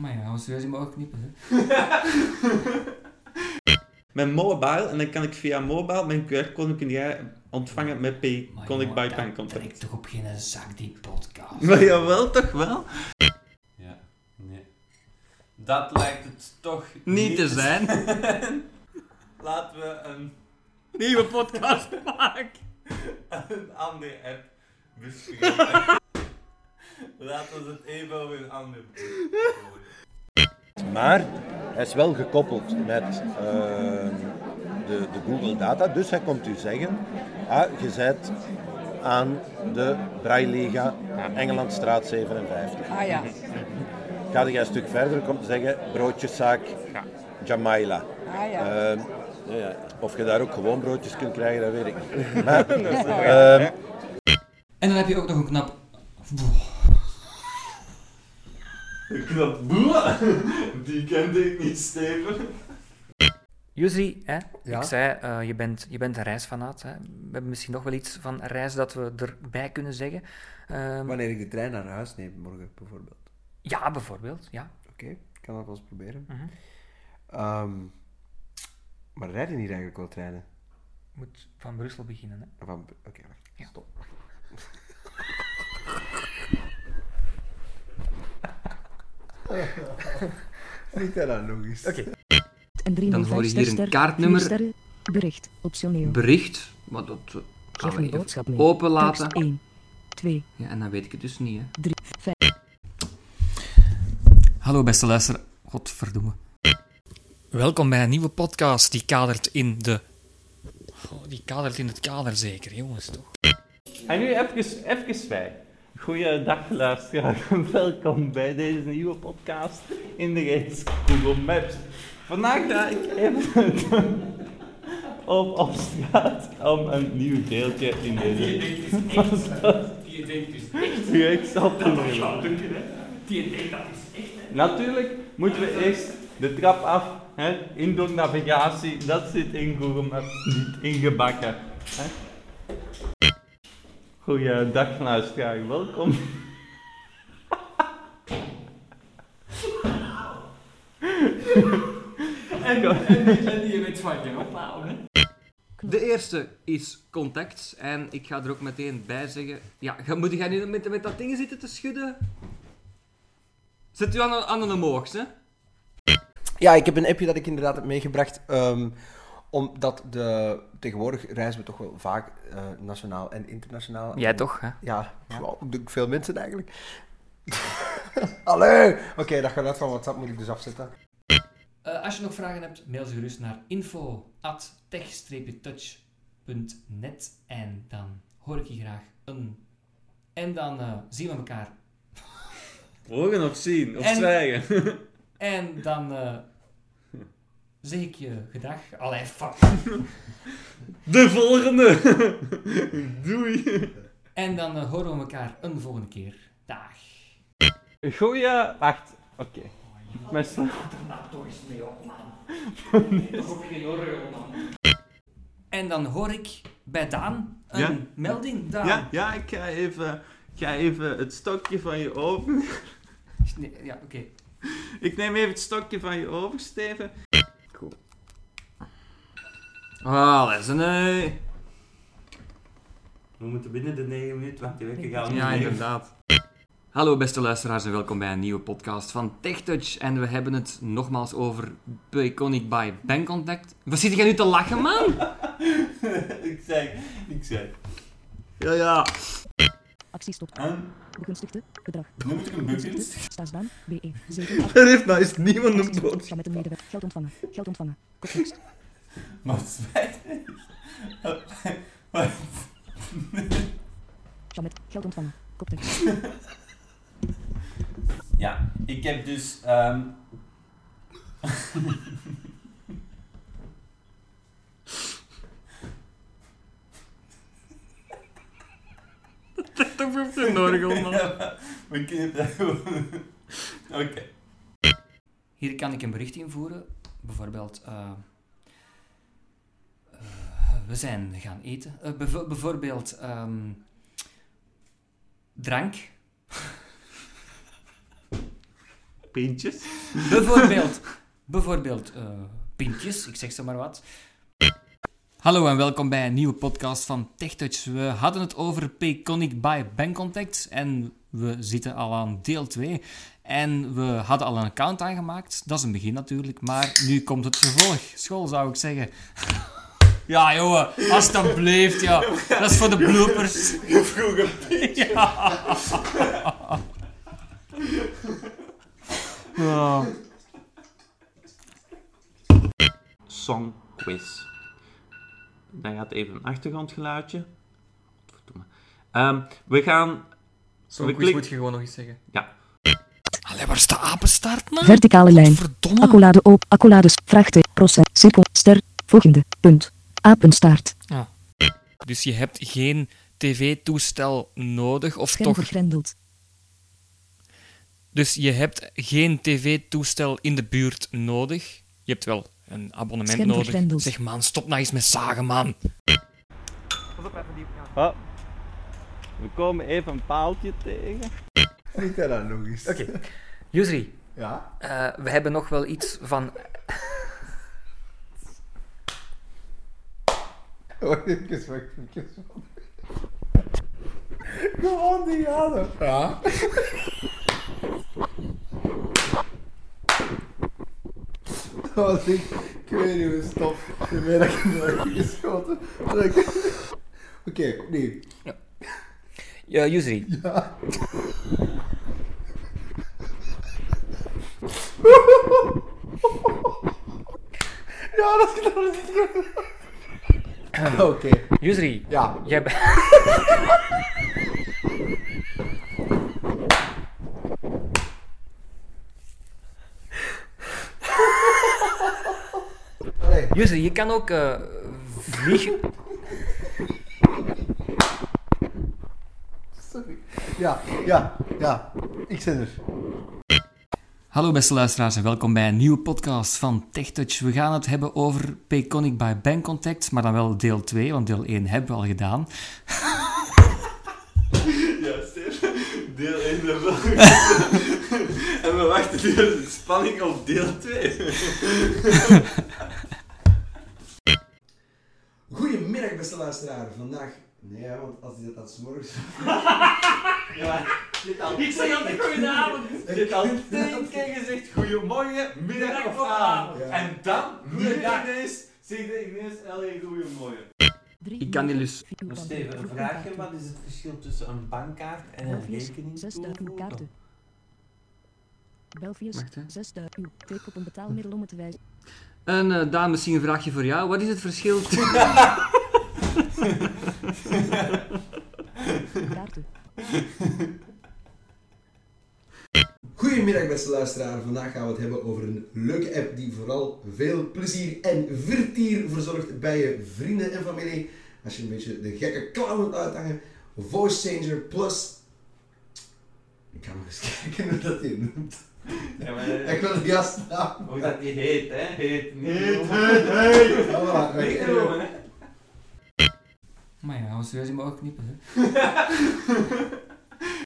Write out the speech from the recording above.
Maar ja, gaan we serieus in mogen knippen. Hè? Met mobile, en dan kan ik via mobile mijn QR-code kun jij ontvangen met Pay. Maar Kon ik bij dat bankcontact. trekt toch op geen zak, die podcast. Maar jawel, toch wel? Ja, nee. Dat lijkt het toch Niet te zijn. Laten we een, Nieuwe podcast maken. een andere app bespreken. Laten we het even over een gooien. Maar hij is wel gekoppeld met ehm, de, de Google Data. Dus hij komt u zeggen, ah, je bent aan de Braille-liga Engelandstraat 57. Ah ja. Ga je een stuk verder, komt zeggen broodjeszaak Jamaila. Ah ja. Ehm, ja, ja. Of je daar ook gewoon broodjes kunt krijgen, dat weet ik niet. Maar, ehm, En dan heb je ook nog een knap... Knap boe. Die kende ik niet, Steven. Jusri, hè? Ja? ik zei, eh, je, bent, je bent een reisfanaat. Hè? We hebben misschien nog wel iets van reis dat we erbij kunnen zeggen. Ehm, Wanneer ik de trein naar huis neem, morgen bijvoorbeeld. ja, bijvoorbeeld. Ja. Oké, ik kan dat wel eens proberen. Mhm. Ehm, maar rijden hier eigenlijk wel treinen? Moet van Brussel beginnen. Hè? Van, oké, wacht. Ja. Stop. Niet dat eens. Oké. En drie Dan hoor je hier een kaartnummer. bericht, optioneel. Bericht, maar dat gaan we even openlaten. Tekst 1, 2, Ja, en dan weet ik het dus niet. Hè. 3, 5. Hallo beste luisteraar. Godverdomme. Welkom bij een nieuwe podcast die kadert in de... Oh, die kadert in het kader zeker, jongens, toch? En nu even, even zwijgen. Goeiedag luisteraar, welkom bij deze nieuwe podcast in de reeks Google Maps. Vandaag ga ik even op, op straat om een nieuw deeltje in deze Die denkt dus echt... reeks. Die denkt dat is echt... Natuurlijk moeten we eerst de trap af, hè, indoor navigatie, dat zit in Google Maps niet ingebakken. Hè. Goeiedag luisteraar, welkom. En, en, die, en die weet van je ophouden. De eerste is contact. En ik ga er ook meteen bij zeggen... Ja, ga- moet jij nu met, met dat ding zitten te schudden? Zit u aan, aan een omhoog, hè? Ja, ik heb een appje dat ik inderdaad heb meegebracht. ehm, omdat de, tegenwoordig reizen we toch wel vaak eh, nationaal en internationaal. Jij toch, hè? Ja, ja. doe ik veel mensen eigenlijk. Allee! Oké, dat gaat uit van WhatsApp, moet ik dus afzetten. Eh, als je nog vragen hebt, mail ze gerust naar info.tech-touch.net en dan hoor ik je graag een... En dan eh, zien we elkaar. Horen of zien, of En- zwijgen. En dan eh, zeg ik je gedag. Allee, fuck. De volgende. Doei. En dan eh, horen we elkaar een volgende keer. Dag. Goeie, wacht, oké. Mijn sla- toch eens mee op, man. Toch op geen orgel, man. En dan hoor ik bij Daan een Ja? melding. Daan. Ja, ja, ik ga even, ik ga even het stokje van je over. Nee, ja, oké. Ik neem even het stokje van je over, Steven. Ah, dat is een... eh, We moeten binnen de 9 minuten, want die wekken gaan Ja, inderdaad. Hallo beste luisteraars en welkom bij een nieuwe podcast van TechTouch. En we hebben het nogmaals over Iconic by Bankcontact. Wat zit jij nu te lachen, man? ik zei, ik zei. Ja, ja. Actiestop. En, Begunstigde. Gedrag. nu moet ik een Begunstigde. Staatsbaan. BE. 7. Er heeft nou eens niemand een. Ga met een medewerker. Geld ontvangen. Geld ontvangen. Koptekst. Maar het spijt me. Wat? Ga met geld ontvangen. Koptekst. Ja, ik heb dus. ehm Toch op de orgel, man. we kunnen dat gewoon. Oké. Hier kan ik een bericht invoeren. Bijvoorbeeld... eh, we zijn gaan eten. Eh, bev- bijvoorbeeld... ehm, drank. Pintjes. Bijvoorbeeld, bijvoorbeeld eh, pintjes, ik zeg zo maar wat. Hallo en welkom bij een nieuwe podcast van TechTouch. We hadden het over Payconic by Bankcontacts en we zitten al aan deel 2. En we hadden al een account aangemaakt, dat is een begin natuurlijk, maar nu komt het vervolg. School zou ik zeggen. Ja, jongen, alstublieft, ja. Dat is voor de bloopers. Ja. Ja. Song quiz. Dan gaat even een achtergrondgeluidje. Ehm, we gaan... Zo'n We quiz klik- moet je gewoon nog eens zeggen. Ja. Allee, waar staat apenstaart, man? Verticale lijn. Verdomme. Accolade op. Accolades. Vraagteken. Procent. Seco. Ster. Volgende. Punt. Apenstaart. Dus je hebt geen tv-toestel nodig, of Scherm toch... vergrendeld. Dus je hebt geen tv-toestel in de buurt nodig. Je hebt wel een abonnement Scherm nodig. vergrendeld. Zeg, man, stop nou eens met zagen, man. Oh. We komen even een paaltje tegen. Ga dat nog eens. Oké. Yusri, Ja? eh, we hebben nog wel iets van... Wacht even, wacht even. Gewoon die adem. Ja? Oh, ik, ik weet niet hoe stop. Je weet dat ik hem geschoten. Dat ik- Oké, nu. Ja, Yusri. Ja. Ja, dat is dat Oké, Yusri, ja. jij bent... Yusri, je kan ook eh, vliegen... Sorry. Ja, ja, ja. Ik ben er. Hallo beste luisteraars en welkom bij een nieuwe podcast van TechTouch. We gaan het hebben over Payconic by Bankcontact, maar dan wel deel 2, want deel 1 hebben we al gedaan. Ja, Stef. Deel 1 ervan. en we wachten nu de spanning op deel 2. Goedemiddag, beste luisteraar. Vandaag... Nee, ja, want als hij dat als morgens... Ik zeg altijd goedenavond. Je hebt al tien keer gezegd goedemorgen, middag of avond. En dan, nu ineens, zeg je ineens alleen goedemorgen. Ik kan die dus... Van Steven, een vraagje. Wat is het verschil tussen een bankkaart en een rekening? 6000 kaarten. Belfius, Wacht, hè. 6000 uw. Teken op een betaalmiddel om het te wijzen. En eh Daan, misschien een vraagje voor jou. Wat is het verschil... Kaarten. Goedemiddag, beste luisteraar. Vandaag gaan we het hebben over een leuke app die vooral veel plezier en vertier verzorgt bij je vrienden en familie. Als je een beetje de gekke clown wilt uithangen. Voice Changer Plus. Ik ga nog eens kijken hoe dat die noemt. Ja, maar, Ik wil de gast naam. hoe dat die heet, hè? Heet niet. Heet, heet, heet. Voilà. Maar ja, we serieus in mijn ogen knippen, hè.